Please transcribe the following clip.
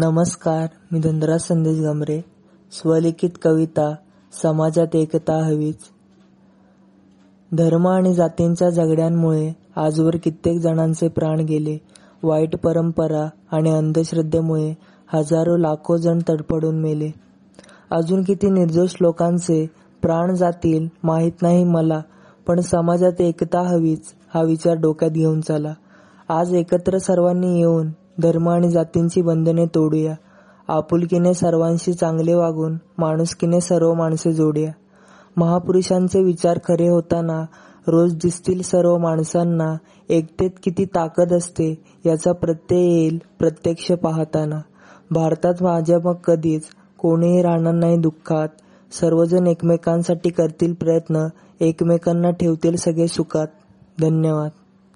नमस्कार मी धनराज संदेश गमरे स्वलिखित कविता समाजात एकता हवीच. धर्म आणि जातींच्या झगड्यांमुळे आजवर कित्येक जणांचे प्राण गेले. वाईट परंपरा आणि अंधश्रद्धेमुळे हजारो लाखो जण तडफडून मेले. अजून किती निर्दोष लोकांचे प्राण जातील माहीत नाही मला पण समाजात एकता हवीच हा विचार डोक्यात घेऊन चला. आज एकत्र सर्वांनी येऊन धर्म आणि जातींची बंधने तोडूया. आपुलकीने सर्वांशी चांगले वागून माणुसकीने सर्व माणसे जोडूया. महापुरुषांचे विचार खरे होताना रोज दिसतील सर्व माणसांना एकतेत किती ताकद असते याचा प्रत्यय येईल प्रत्यक्ष पाहताना. भारतात माझ्या मग कधीच कोणीही राहणार नाही दुःखात. सर्वजण एकमेकांसाठी करतील प्रयत्न एकमेकांना ठेवतील सगळे सुखात. धन्यवाद.